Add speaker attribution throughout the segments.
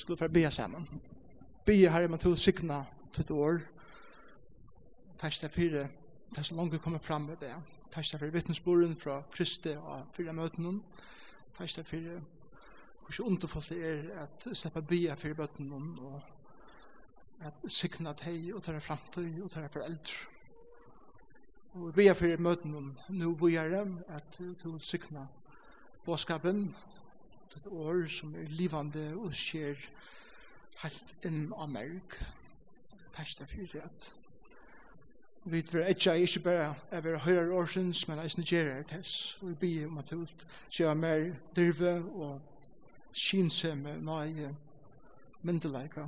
Speaker 1: skulle få be sammen. Be her men til å sikna til et år. Takk deg for det. Takk så langt kommer fram med det. Takk deg for vittnesbordet fra Kristi og fyrre møten. Takk deg for det. Hvor så underfullt det er at slippe be her for bøten og at sikna til og til framtid og til foreldre. Og vi er for møten nå, hvor jeg er, at du sikna bådskapen et år som er livande og skjer helt inn av merg. Testa fyrir at vi vil etja ikke bare er bare høyre årsens, men eisen gjerer tess. Vi blir om at hult gjør mer dirve og kinsemme nøye myndeleika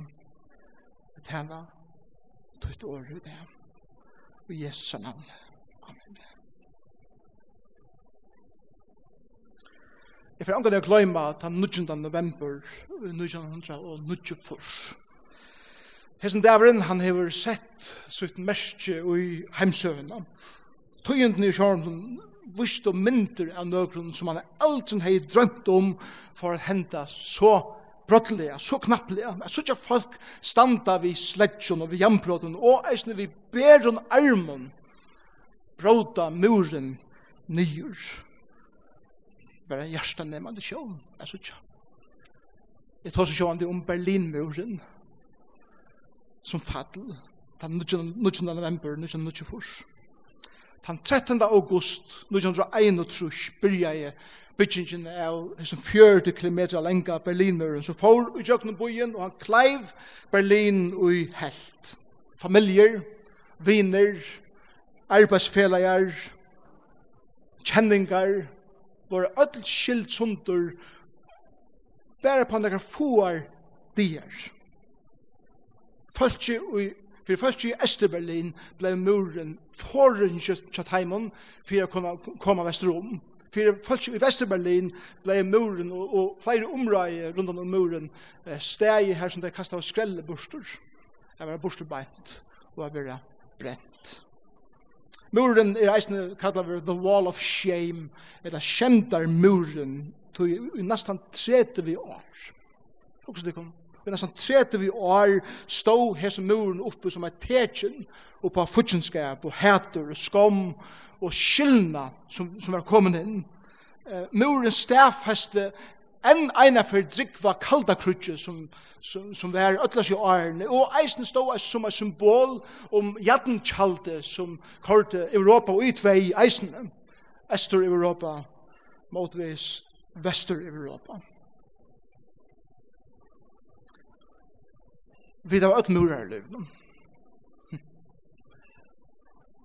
Speaker 1: tala tutt året det. Og Jesus navn. Amen. Jeg får angan jeg gløyma han 19. november 1994. Hesen Davren, han hever sett sitt merke i heimsøvna. Tøyenden i sjåren vist og mynter av nøkron som han aldrin hei drømt om for å henda så brottliga, så knapplega, at ikke folk standa vi sledjon og vi jambrotten og eisne vi berun armen bråta muren nyur være hjertenemmende sjån, jeg synes ikke. Jeg tar så sjående om Berlinmuren, som fall. den 19. november 1924. Den 13. august 1921, byrja jeg byggingen av hessen 40 kilometer lenga Berlinmuren, som får i jøkken bojen, og han kleiv Berlin i helt. Familier, viner, arbeidsfelager, kjenningar, var öll skilt sundur bare på nekar fuar dier. Falsi ui Fyrir først i Østerberlin blei muren foran Kjøtheimon fyrir å komme, komme vesterom. Fyrir først i Vesterberlin blei muren og, og flere områder rundt om muren steg her som det kastet av skrelle borster. Det var borster beint og det var brent. Muren er eisne kallar vi the wall of shame, eller skjemtar muren, tog i nesten 30 år. Også det kom. I nesten 30 år stå hese muren oppe som er tekin, og på futsinskap, og hæter, og skom, og skyldna som, som er kommet inn. Uh, muren stafeste enn eina for drikva kalda krutje som, som, som var ötlas i årene, og eisen stod som et symbol om jadnkjalde som korte Europa og utvei eisen, Ester Europa, motvis Vester Europa. Vi var öll murar i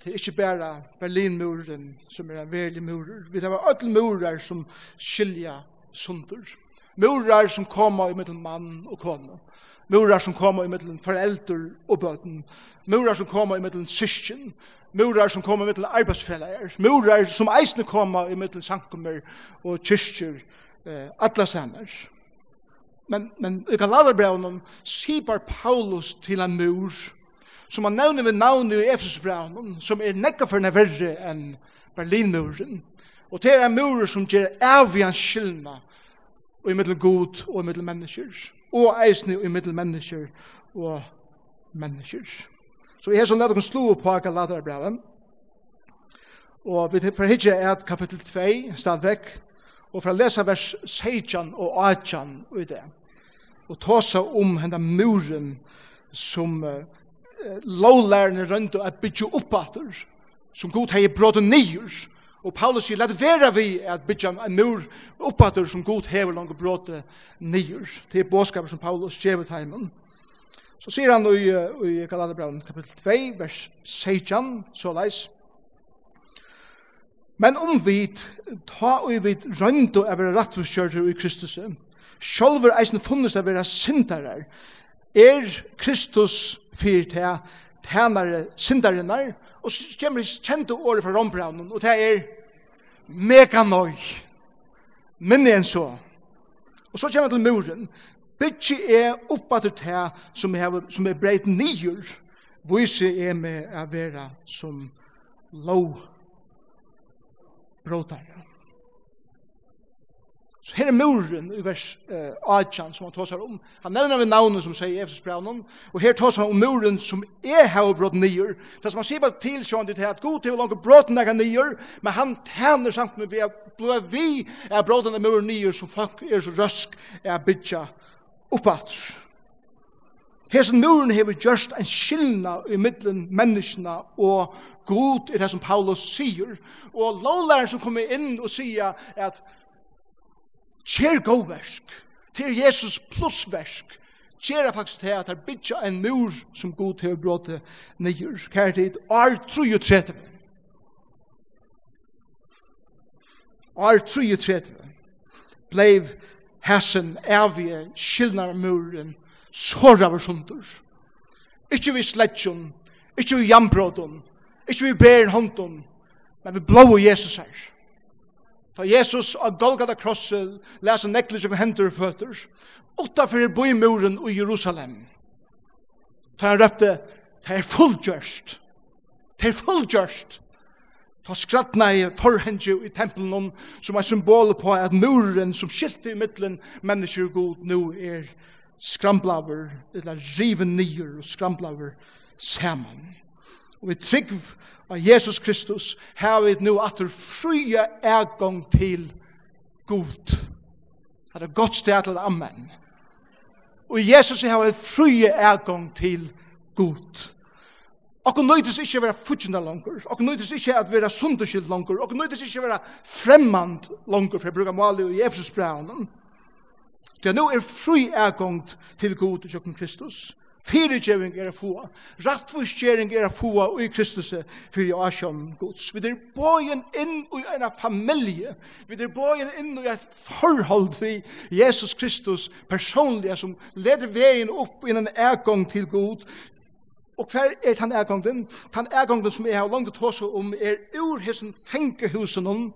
Speaker 1: Det er ikke bare Berlinmuren som er en veldig mur. Vi har öll murar som skilja sunder. Murar som koma i mittel mann og kona. Murar som koma i mittel foreldre og bøten. Murar som koma i mittel syskjen. Murar som koma i mittel arbeidsfellager. Murar som eisne koma i mittel sankummer og kyrkjer. Eh, alla samer. Men, men i Galaterbraunen sipar Paulus til en mur som han nevner ved navnet i Efesbraunen som er nekka for verre enn Berlinmuren. Og det er en mur som gjør avgjørende skyldna i middel god og i middel mennesker. Og eisne i middel mennesker og mennesker. Så vi har sånn at vi slå på Galaterbrevet. Og vi får hitje et kapittel 2 stadvekk. Og for å lese vers 16 og 18 i det. Og ta seg om henne muren som uh, lovlærerne rundt og er bygget opp. Som god har brått og nyer. Og Og Paulus sier, let vera vi at bytja en mur oppater som god hever langt bråte nyer. Det er båskaper som Paulus gjevet heimen. Så sier han i, i Galaterbraun kapittel 2, vers 16, så leis. Men om vi ta og vi røyndo av vera rattforskjørter i Kristus, sjolver eisen funnes av vera syndarar, er Kristus fyrt her tænare syndarinnar, og så kommer det kjente året fra rombraunen, og det er meganoi, minne enn så. Og så kommer det til muren, bytje er oppa til det som er, som er breit nyer, vise er med å være som lov brådare. Så her er muren i vers eh, Achan som han tåsar om. Han nevner vi navnet som sier Efesus braunen, og her tåsar han om muren som er her brått nyer. Det som han sier bare til sånn til at god til å langt brått nega nyer, men han tæner samt med vi er vi er brått nega muren nyer som folk er så røsk er bytja oppat. Hesen muren hever just en skillna i middelen menneskene og god i det som Paulus sier. Og lovlæren som kommer inn og sier at Kjer god versk. Til Jesus plus versk. Kjer er faktisk til at her bytja en mur som god til å bråte nyer. Kjer tid, ar 33. Ar 33. Bleiv hessen evige skilnar muren såra var sundur. Ikki vi sletjon, ikki vi jambrodon, ikki vi brer håndon, men vi blåa Jesus her. Ta Jesus av Golgata krosset, lesa neklis som hendur og føtter, utenfor boimuren i Jerusalem. Ta han røpte, det er fullgjørst, det er fullgjørst. Ta skrattna i forhenge i tempelen som er symbol på at muren som skilte i middelen mennesker god nå er skramblaver, eller riven nyer og skramblaver saman og vi trygg av Jesus Kristus, har vi nå at du frie ergång til god. Det er godt sted til Amen. Og Jesus har vi frie ergång til god. Okkur nøytis ikkje vera fudgjenda langur, okkur nøytis ikkje at vera sunderskild langur, okkur ikke å vera fremmand langer, for jeg bruker maler i Efesus braunen. Det er nå er fri ergång til god i Kristus. Fyrirgjøving er a fua. Rattvistgjering er a fua i Kristus fyrir asjom gods. Vi er bøyen inn i en familie. Vi er bøyen inn i et forhold til Jesus Kristus personliga som leder veien upp en ergång til god. Og hver er den ergången? Den ergången som jeg har langt hos om er ur hessen fengehusen om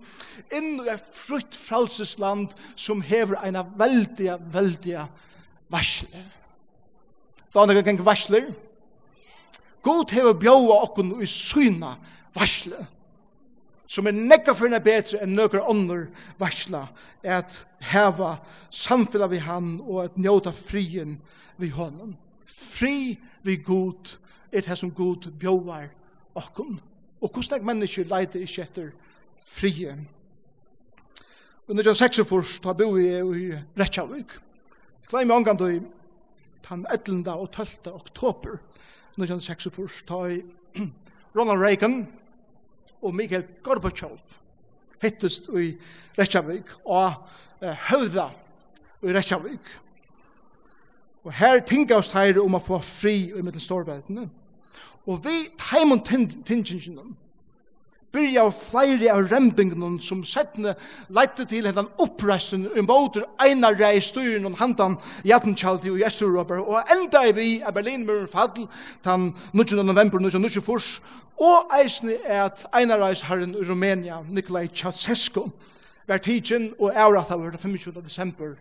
Speaker 1: inn i et frutt fralsesland som hever en veldig, veldig varsle. Da andre gang varsler. God hever bjóa okkun i syna varsle. Som er nekka fyrir betre enn nøkker ånder varsla. At heva samfella vi han og at njóta frien vi honom. Fri vi god er det som god bjóar okkun. Og hvordan mennesker leide ikke etter frie. Og da bor bo i Rettjavik. Klei meg omgang til den 11. og 12. oktober 1946 ta i Ronald Reagan og Mikhail Gorbachev hittest i Reykjavik og eh, høvda i Reykjavik. Og her tinga oss her om å få fri i mittel storveldene. Og vi teimun tingingene byrja av flere av rempingene som settene leite til hendan oppresten i båter einar rei styren og handan Jatnkjaldi og Gjesterurober og enda er vi av Berlinmuren fall den 19. november 1924 og eisne er at einar reis herren i Rumænia Nikolai Ceausescu var tidsin og eurat av 25. desember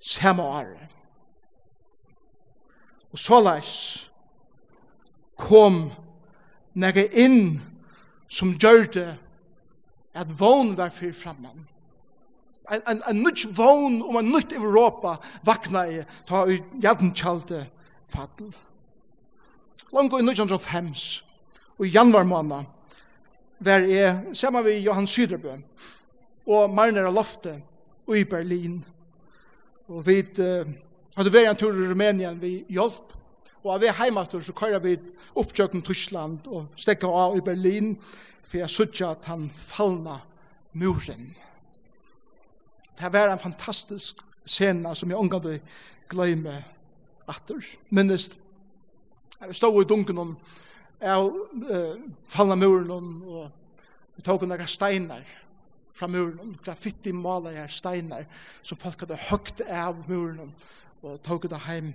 Speaker 1: samme år Og så leis kom nega inn som gjør det at vogn var fyrt framman. En, en, en nytt vogn om en nytt Europa vakna i ta i jadnkjalde fattel. Langt i 1905 og i januar måned var jeg sammen med Johan Syderbø og Marnera Lofte og i Berlin. Og vi uh, hadde vært en tur i Rumænien vi hjelp Og av vi heimater så kører vi oppkjøkken Tyskland og stekker av i Berlin for jeg sutja at han fallna muren. Det var en fantastisk scene som jeg omgående gløyme atter. Minnest, jeg stod i dunken om jeg eh, fallna muren og vi tok noen steinar fra muren, graffiti maler steinar som folk hadde høgt av muren og tok det heim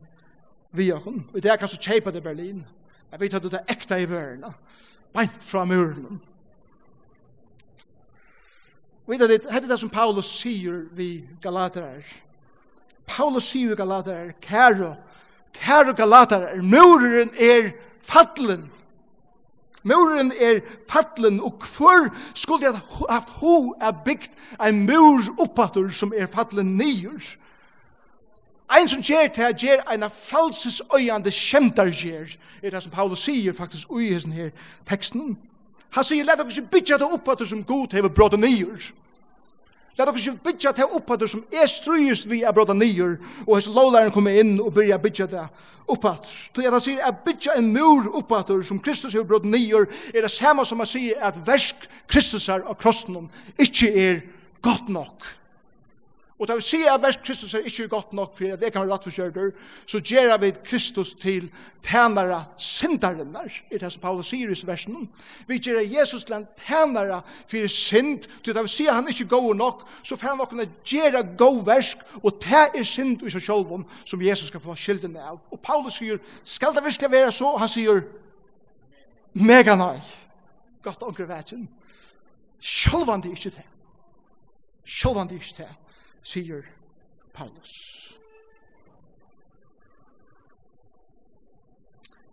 Speaker 1: vi okon. Og det er kanskje kjeipa til Berlin. Jeg vet at det er ekta i verden. Beint fra muren. Og det er det som Paulus sier vi galater Paulus sier vi galater Galaterer, kære, kære Galaterer, muren er fattelen. Muren er fattelen, og hvor skulle jeg haft ho er bygd en mur oppater som er fattelen nyers? Ein som gjer til her, gjer eina øyande kjemtar gjer, er det som Paulus sier faktisk ui hessen her teksten. Han sier, let dere ikke bytja det opp som god hever bråda nyer. Let dere ikke bytja til opp som er strøyest vi er bråda nyer, og hans lovlæren kommer inn og byrja bytja det opp at. Så han sier, at bytja en mur opp som Kristus hever bråda nyer, er det samme som han sier at versk Kristus er av krossen ikke er godt nok. Og da vi sier at vers Kristus er ikke godt nok for at det kan være rett for kjørter, så gjør vi Kristus til tænare syndarinnar, er det som Paulus sier i versen. Vi gjør Jesus til en tænare for synd, til da vi sier at han ikke god nok, så får han noen gjøre god versk, og det er synd i seg selv som Jesus skal få skilden av. Og Paulus sier, skal det virkelig være så? Han sier, mega nei. Godt omkring vetjen. Sjølvande ikke det. Sjølvande ikke det sier Paulus.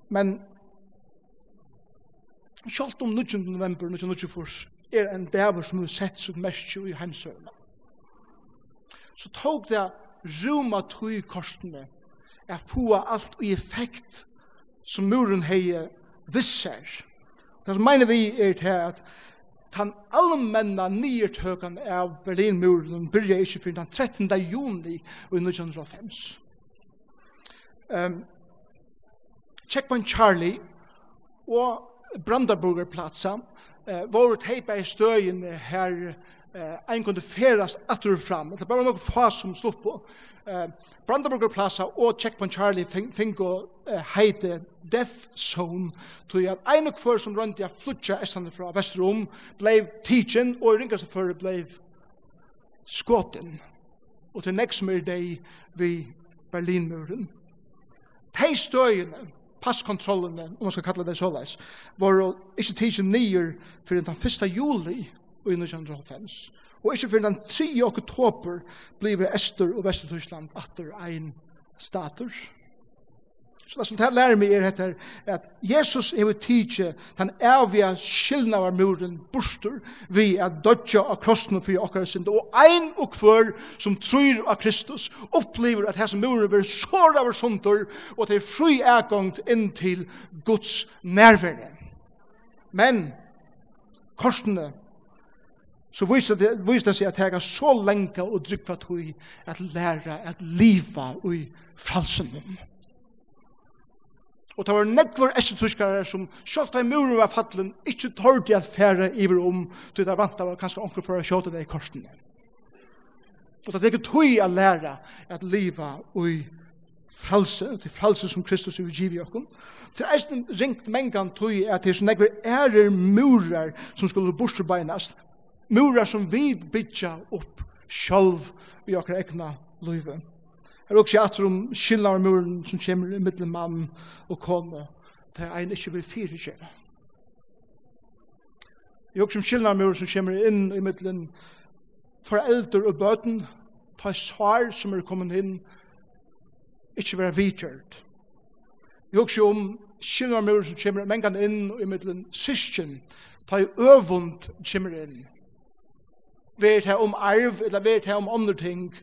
Speaker 1: Men Sjalt om 19. november 1924 er en dæver som har sett sitt mest i heimsøvna. Så tog det roma tog korsene er få alt i effekt som muren hei visser. Det som mener vi er til at tan allmenna nyrtøkan av Berlinmuren byrja ikke fyrir den 13. juni i 1905. Um, Checkpoint Charlie og Brandenburgerplatsen uh, var et heipa i støyene her eh, ein kunde ferast atur fram. Det var nok få som slutt på. Eh, Brandenburger Plaza og Checkpoint Charlie Finko eh, heite Death Zone, To at ein og kvar som rundt ja flutja estan frá vestrum blei teaching, og ringa ringaste for blei skotten. Og til next mer day vi Berlin muren. Tei støyene, passkontrollene, om man skal kalla det såleis, var ikke teaching nyer for den 1. juli i 1990. Og ikke fyrir den 3. oktober blivir Ester og Vestertyskland atter ein stater. Så det som det lærer meg er etter at Jesus er ved tidsje den evige skillnavar muren borster vi er dødja av krossen for okkar synd og ein og kvør som tror av Kristus opplever at hese muren vil såra av sunder og til fri ergångt inn til Guds nærværende. Men korsene så viste det, viste det seg at jeg er så lenge og drykva tog at læra at liva i fralsen min. Og det var nekvar estetuskare som sjålt av muren var fattelen ikkje tårdi at fære iver om til det vant var kanskje onker for å sjåta det i korsene. Og det er ikke tog å læra at liva i fralse, til fralse som Kristus vil utgivet i okken. Til eisen ringt mengan tog at det er så nekvar ærer murer som skulle bortstrebeinast, murar som vi bytja upp sjálv i okra egna løyve. Her er også atter om skillar muren som kommer i middelen mann og kone, det er ein ikkje vil fyrir kjera. Jeg er også om skillar muren som kommer inn i middelen foreldre og bøten, ta svar som er kommet inn, ikkje være vidgjørt. Jeg er også om skillar muren som kommer mengan inn i middelen syskjen, ta i øvund kommer inn vet det om arv, eller vet det om andre ting,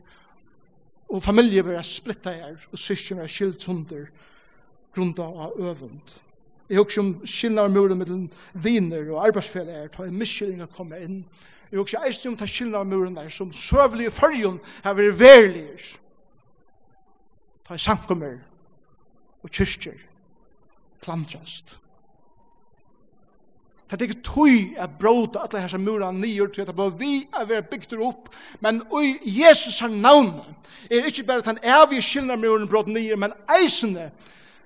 Speaker 1: og familie blir splitta her, og syskjen vær skilt sunder, grunda av øvund. Jeg husker om skillnader muren mellom viner og arbeidsfeller, her, tar en miskjelling å komme inn. Jeg husker eisen om ta skillnader muren der, som søvlige følgen har vært verlig. Ta i sankummer og kyrkjer, klandrast. Det er ikke tøy at bråta alle hersa muran nyer til at det vi er vera bygd opp, men i Jesus har navn er ikke bare at han er vi skillnar muren bråta nyer, men eisene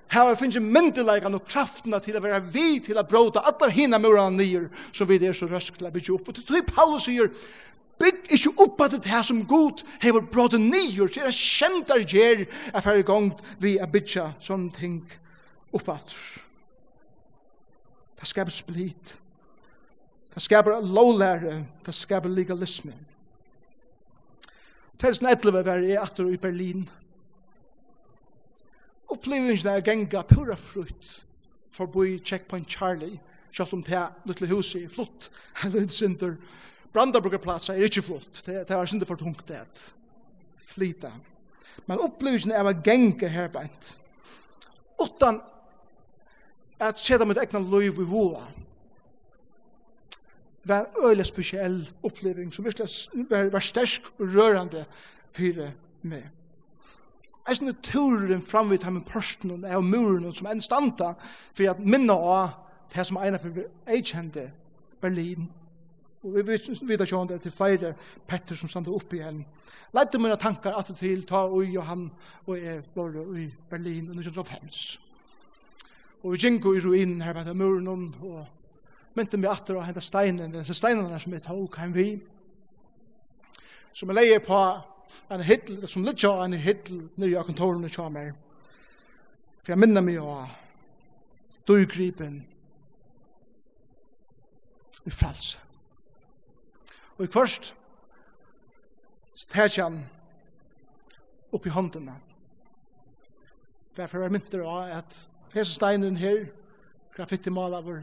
Speaker 1: her finnes jo myndeleikan og kraftene til å være vi til å bråta alle hina muran nyer som vi er så røsk til å bygge opp. Og til tøy Paulus sier, bygg ikke opp at det her som god hever bråta nyer til å kjent der gjer er ferdig gong vi er bygja sånne ting oppatter. Det skaper split. Det skaper lovlære. Det skaper legalisme. 2011 var jeg atter i Berlin. Opplevingen er genga pura frukt for forbi Checkpoint Charlie, selv om det er lille huset er flott, eller en synder. Brandabruggerplatser er ikke flott, det, er synder for tungt det. Flita. Men opplevelsen er å her herbeint. Utan at seta mitt egna liv i voa var en øyla spesiell oppleving som virkelig var, var stersk og rørende for meg. Jeg synes turen framvitt her med porsten og muren som en standa for at minna av det som ene for jeg kjente Berlin. Og vi vet ikke om det til feire Petter som standa oppe igjen. Leite mine tankar at til ta ui og han og jeg var i Berlin under 1905 og vi gjenko i ruinen her på muren og mynte meg atter og henta steinen, disse steinene som jeg tok heim vi, som jeg leie på en hittel, som litt jo en hittel nere av kontoren og kjame for jeg minner meg av døygripen i frelse. Og i kvarst, så tæt han opp i håndene, Derfor er jeg mynter av at Hese steinen her, graffiti malaver,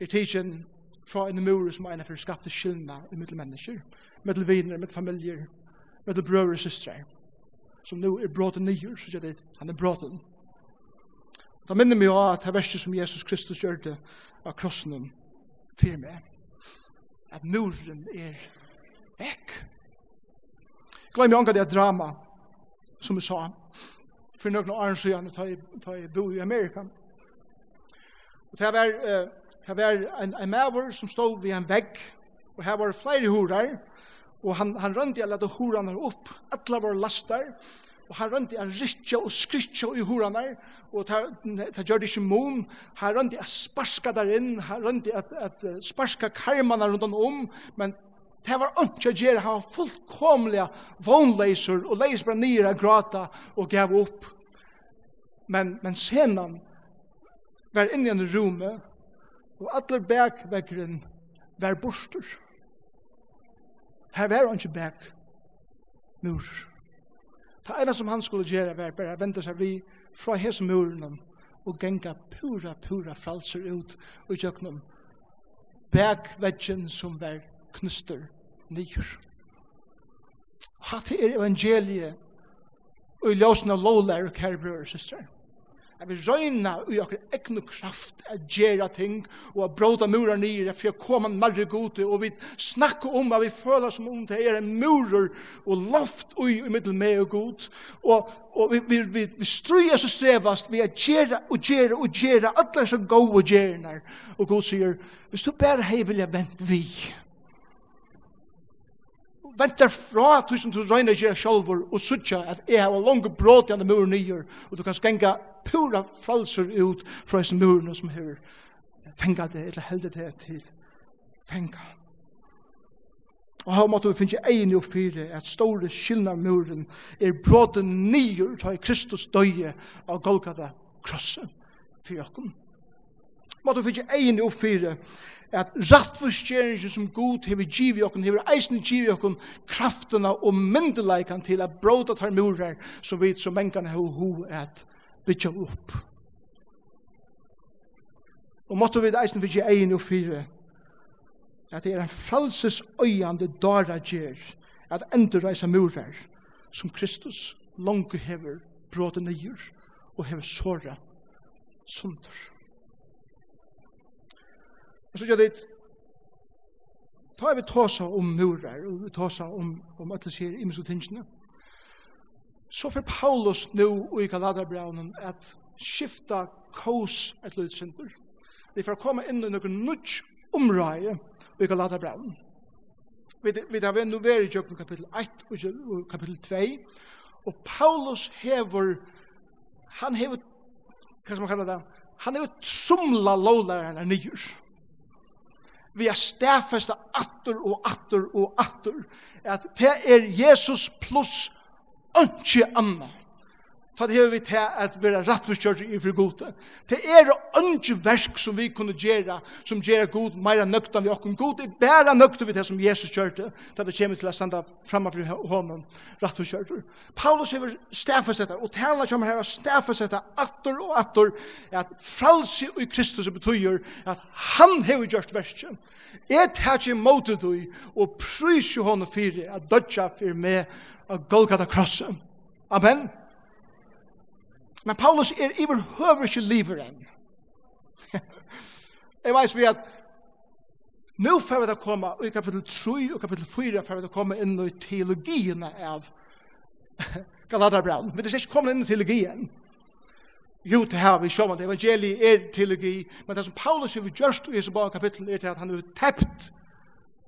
Speaker 1: er tidsen fra en mur som er for skapte skyldna i mittel mennesker, mittel viner, mittel familier, mittel brøver og systre, som nå er bråten nyer, så sier det, han er bråten. Da minner meg av at det verste som Jesus Kristus gjør det av krossen for meg, at muren er vekk. Glem jeg anker det drama, som vi sa, for noen år siden da jeg bo i Amerika. Og det var, det var en, en maver som stod ved en vegg, og her var flere horer, og han, han rønte alle de horene opp, alle var lastar og han rønte en rytja og skrytja i horene, og det gjør det ikke mån, han rønte han sparska der inn, han rønte at, at sparska karmene rundt om, men det var ikke å gjøre, han var fullkomlig vånleiser, og leis bare nye og gråta, og gav opp. Men, men senan var inne i en rume, og alle bækvekkeren var borster. Her var han ikke bæk, mur. Det ene som han skulle gjøre var bare vente seg vi fra hese muren og genga pura, pura falser ut og kjøkkenom bækvekken som var knuster nyr. Hatt er evangeliet og i ljósen av lovlær og kære brøyre søster. Jeg vil røyna ui okker egnu kraft a gjera ting og a bråta murar nyer for å koma marre gode og vi snakka om at vi føler som om det er en murar og loft ui i middel med og god og, og vi, vi, vi, vi struja så strevast vi a gjera og gjera og gjera alle så og gjernar og god sier hvis du bare hei vilja vent vi ventar fra du som du regner ikke sjolver, og sutja at jeg har langt bråd i andre muren nyer, og du kan skenga pura falser ut fra disse murene som her fenga det, eller heldet det til fenga. Og her måtte vi finne egin og fire, at store skyldna muren er bråden nyer, ta i Kristus døye av Golgata krossen for jokken. Må du finne egen oppfyre at rattforskjeringen som god hever giv i okken, hever eisen giv i okken, kraftene og myndeleikan til at bråda tar murer som vi som mengene har ho at bytja opp. Og måtte vi eisen finne egen oppfyre at det er en frelsesøyande dara gjer at endurreisa murer som Kristus langt hever bråda nyer og hever såra sundur. Og så gjør det, ta vi tåsa om murar, og vi tåsa om, om at det sier i tingene, så for Paulus nu i Galaterbraunen at skifta kås et lydsynder. Vi får komme inn i noen nødt område i Galaterbraunen. Vi, vi har vært nå i jøkken kapittel 1 og kapittel 2, og Paulus hever, han hever, hva skal man kalla det, han hever trumla er nyer vi er stærfesta atter og atter og atter, at det er Jesus pluss ønske anna så det hever vi til at vi er rettforskjørt for gode. Det er ikke versk som vi kunne gjøre, som gjør god mer nøkt vi åkken. God er bare nøkt vi det som Jesus kjørte, da det kommer til å standa fremme for hånden rettforskjørt. Paulus hever stafesetta, og tala kommer her stafesetta atter og atter, at fralse i Kristus betyr at han hever gjort verskjøn. Jeg tar ikke måte du, og prys jo hånden fyrir, at dødja fyrir med, at golgata krossen. Amen. Men Paulus er iver høver ikke liver enn. jeg veis vi at nå får vi da komme, i kapittel 3 og kapittel 4 får vi da komme inn i teologiene av Galaterbraun. Vi er ikke kommet inn i teologien. Jo, det har vi sjåman, det evangeliet er teologi, men det som Paulus har gjort i disse bare kapittel er til at han har tept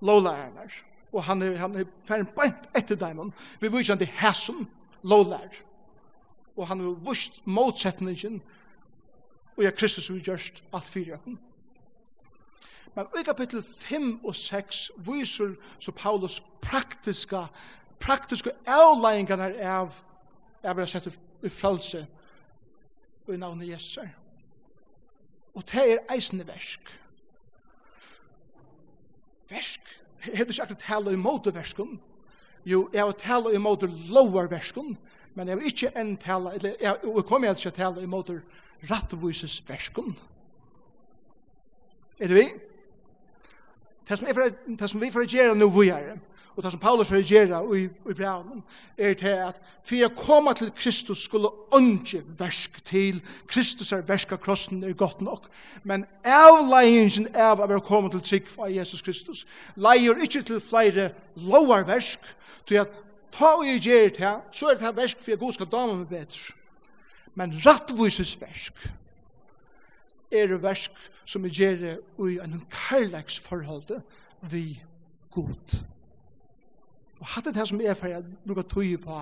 Speaker 1: lovlærerne, og han er, han er ferdig bænt etter dem, vi viser han til hæsum lovlærerne og han har vust motsetningen og jeg Kristus har gjørst alt fyrir jakken. Men i kapittel 5 og 6 viser så Paulus praktiska praktiska avleggingarna av av å sette i frelse og i navnet Jesu. Og det er eisende versk. Versk? Jeg hadde ikke akkurat tala i måte versken. Jo, jeg har tala i måte lovar versken. Versken men jeg vil ikke enn tale, eller jeg, jeg kommer ikke til å tale imot rattvises verskum. Er det vi? Det som, er, det som vi får gjøre nå vi er, og det som Paulus får gjøre i, i brevnen, er til at for å komme til Kristus skulle ønske versk til, Kristus er versk av krossen er godt nok, men avleien av å være kommet til trygg av Jesus Kristus, leier ikke til flere lovar versk, til at ta og jeg gjør det her, så er det her versk for jeg god skal dame meg bedre. Men rattvises versk er det versk som jeg gjør det i en kærleksforhold vi god. Og hatt det her som er for jeg bruker tog på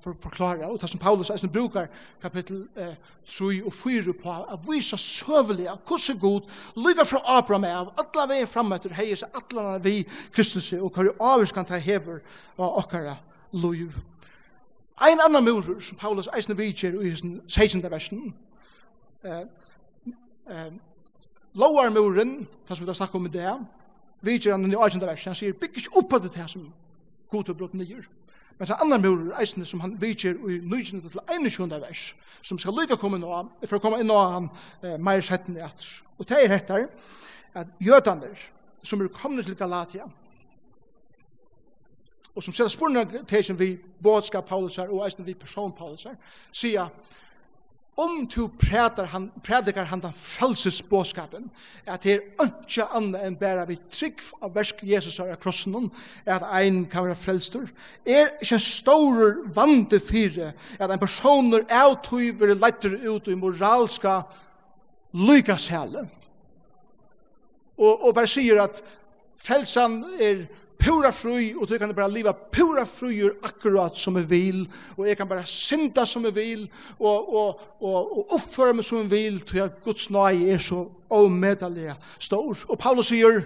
Speaker 1: for å forklare, og det som Paulus eisen brukar kapittel eh, 3 og 4 på, at vise søvelig av hvordan god lykker fra Abraham av, alle veier fremme etter heies, alle vi Kristus, og hva vi avvis kan ta hever av okkara liv. Ein annan mur som Paulus eisne vidjer i sin 16. versen, eh, eh, lovar muren, tas vi da snakka om i det, vidjer han i 18. versen, han sier, bygg ikke opp av det her som god og brott nyer. Men det annan mur eisne som han vidjer i 19. til 21. vers, som skal lykka komme nå, for å komme inn og han eh, meir setten i at. Og det er hettar, at jødaner som er kommet til Galatia, og som sætter spurnar tesen vi bådskap Paulus her, og eisen vi person Paulus her, sier om du prædikar han, prædikar han den frelsesbåskapen, at det er ikke annet enn bare vi trygg av versk Jesus her av krossen, at ein kan være frelstur, er ikke en stor vante fire, at en person er avtøyver letter ut i moralska lykkashæle, og, og bare sier at frelsan er pura fri, og du kan bara leva pura frier akkurat som jeg vil, og jeg kan bara synda som jeg vil, og, og, og, og oppføre meg som jeg vil, til at Guds nøy er så omedelig stor. Og Paulus sier,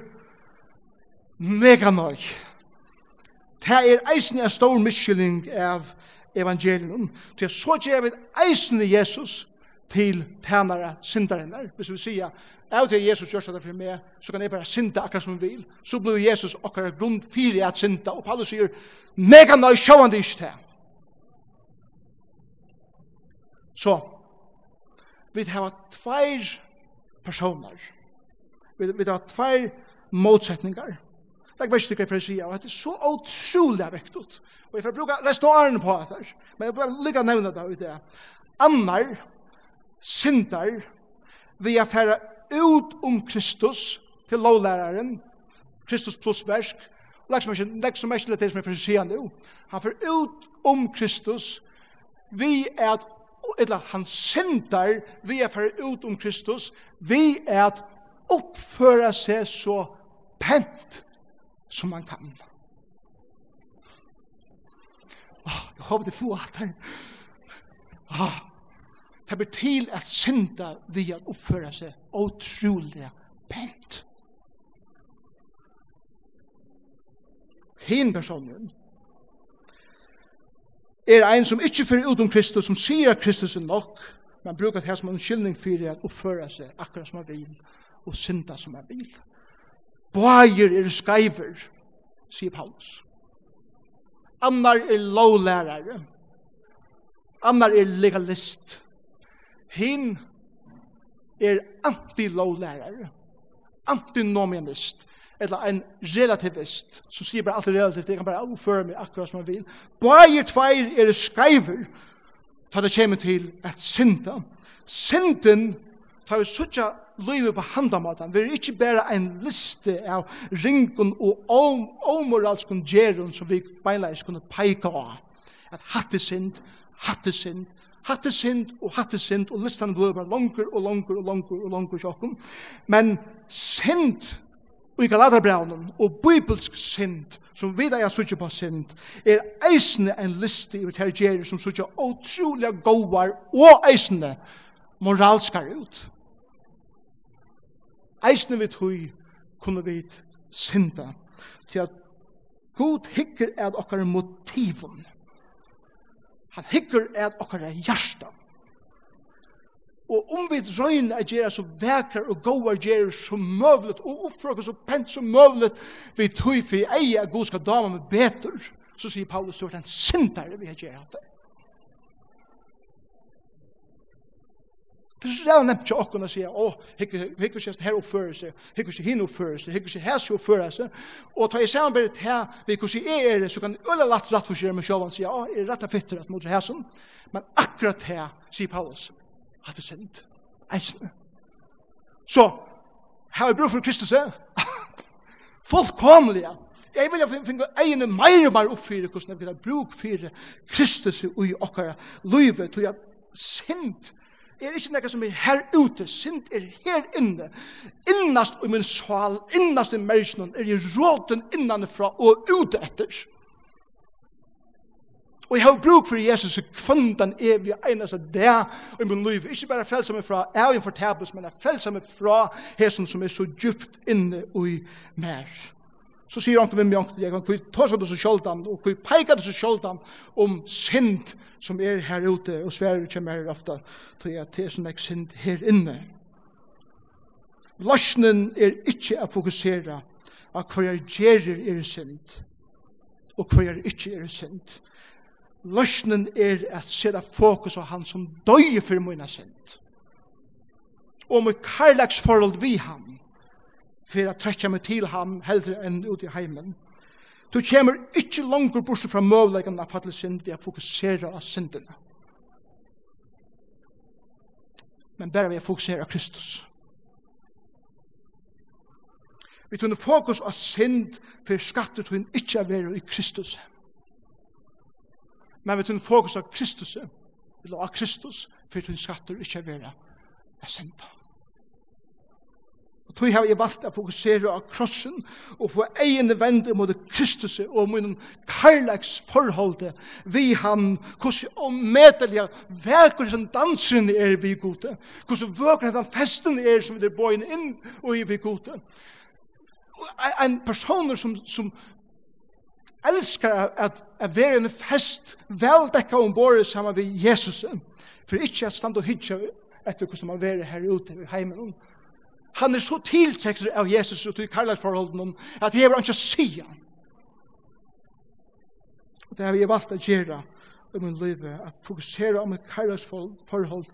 Speaker 1: mega nøy. Det er eisen en stor miskylling av evangelium. Til så gjør vi eisen i Jesus, til tænare syndarinnar. Hvis vi sier, av til Jesus gjør det for meg, så kan jeg bare synda akkurat som jeg vil. Så blir Jesus akkurat grunn fyrir at synda. Og Paulus sier, mega nøy sjåan det ikke til. Så, vi har tveir personer. Vi, vi har tveir motsetningar. Legg meg stykker for å si, og det er så utrolig vektig. Og jeg får bruke resten av årene på det her, men jeg vil lykke å nevne det ut det. Annar, syndar vi er færa ut om Kristus til lovlæraren, Kristus plus versk, Lek som ikke, lagt som ikke det som jeg får si han nu, han får ut om Kristus, vi er at, eller han syndar, vi er for ut om Kristus, vi er at oppføre seg så pent som man kan. Åh, oh, jeg håper det får alt det. Åh, oh det blir til at synda vi at oppføre seg utrolig pent. Hinn personen er ein som ikkje fyrir ut om Kristus, som sier at Kristus er nok, men brukar det her som en skyldning fyrir at oppføre seg akkurat som han vil, og synda som han vil. Bøyer er skreiver, sier Paulus. Annar er lovlærare. Annar er legalist hin er anti-lovlærare, antinominist, eller en relativist, som sier bare alt er relativt, jeg kan bare avføre meg akkurat som jeg vil. Bæger tveir er skreiver, for det kommer til at synda. Synden, ta vi suttja livet på handamatan, vi er ikke bare en liste av ringun og omoralskun om som vi beinleis kunne peika av. At hatt er synd, hatt er synd, hatte synd og hatte synd, og listan blir bare langer og langer og langer og langer sjokkum. Men synd i Galaterbraunen og bibelsk synd, som vi da jeg sutja på synd, er eisne en liste i tergjerer som sutja utrolig gåvar og eisne moralskar ut. Eisne vi tui kunne vi synda til at God hikker er okkar motiven Han hikker at okkara hjärsta. Og om vi drøyne er gjerra så vekar og gåar gjerra så møvlet, og oppfråkar så pent så møvlet, vi tøy for ei er god skal dama med betur så sier Paulus, du er en syndare vi har gjerra det. Det er så rævn nemt til åkken å si, å, hikker seg her oppfører seg, hikker seg hin oppfører seg, hikker seg her seg oppfører seg, og ta i samarbeid her, vi kan si, er er det, så kan øle latt rett for seg med sjåvan, sier, å, er rett og fitter at mot her som, men akkurat her, sier Paulus, at det er synd, eisne. Så, her er brug for Kristus, fullkomlige, Jeg vil finne egne mer og mer oppfyrir hvordan jeg vil bruke fyrir Kristus i okkara livet, tog jeg sint er ikke noe som er her ute, sint er her inne. Innast i min sval, innast i mersen, er i råten innanfra og ute etter. Og jeg har bruk for Jesus i kvandan evige eneste det i min liv. Ikke bare frelse meg fra evig fortabels, men jeg frelse meg fra hesen som er så djupt inne i mer så sier han til meg, jeg kan kvist tås av det så sjoldan, og kvist peika det så sjoldan om synd som er her ute, og sverre kommer her ofta, til at det er synd her inne. Løsnen er ikke å fokusere av hver jeg gjerer er synd, og hver jeg ikke er synd. Løsnen er at sette fokus av han som døy for mine synd. Og med karlagsforhold vi han, for å trekke meg til ham heldre enn ute i heimen. Du kommer ikke langer bort fra møvleggene av fattelig synd ved å fokusere av syndene. Men bare ved å fokusere av Kristus. Vi tunne fokus av synd for skatter tunne ikke å være i Kristus. Men vi tunne fokus av Kristus, eller av Kristus, for tunne skatter ikke vera være i. Og tog har jeg valgt å fokusere av krossen og få egen vende mot Kristus og min karlags forhold vi han, hvordan omedelig vekker som dansen er vi gode, hvordan vekker den festen er som vi er bøyne inn og er vi gode. En person som, som elskar at, at være en fest veldekka ombord sammen med Jesus, for ikke at stand og hytja etter hvordan man være her ute i heimen Han er så tiltekter av Jesus og til karlagsforholden at jeg han ikke sier. Og det har vi valgt å gjøre i min liv, at fokusere om karlagsforhold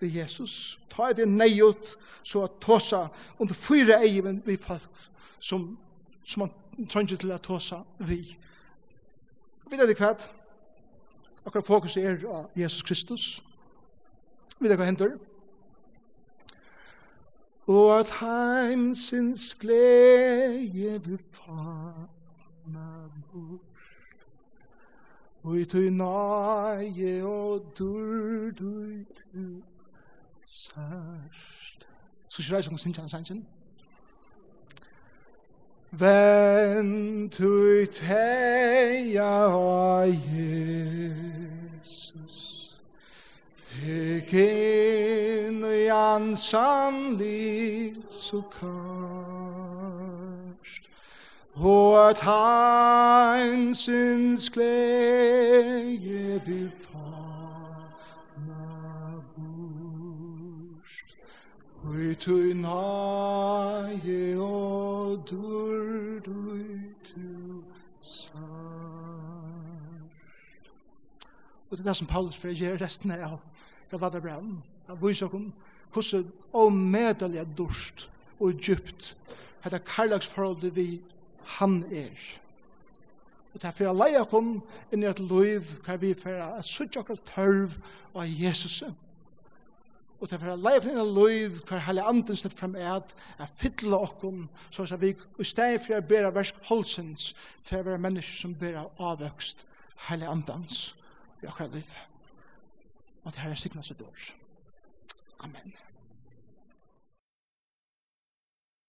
Speaker 1: ved Jesus. Ta det neiot så at tåsa under fyra eiven vi folk som, som man trenger til at tåsa vi. Vi vet ikke hva, akkurat fokus er av Jesus Kristus. Vi vet hva henter? og at heimsins glede vil ta meg bort. Og i tøy naje og dur du til sørst. Så skal jeg som sin sannsyn. Vent tøy teia og Jesus. Ken jan sanli sukast Hort heinsins gleje vil fana bust Ui tui naie o dur dui tu sast Og det er det som Paulus fyrir resten av. Galata brev, at vise okkom hvordan omedelig er dorst og djupt hetta karlagsforholdet vi han er. Og det er for å leie oss inn i et liv hva vi for å suttje oss tørv av Jesus. Og det er for å leie oss inn i et liv hva hele anden stedet frem er, at fytle oss, så at vi i stedet for å bære versk holdsens for å være mennesker som bera avvøkst heilig andans i akkurat livet. Og det her er sikkert så. Amen.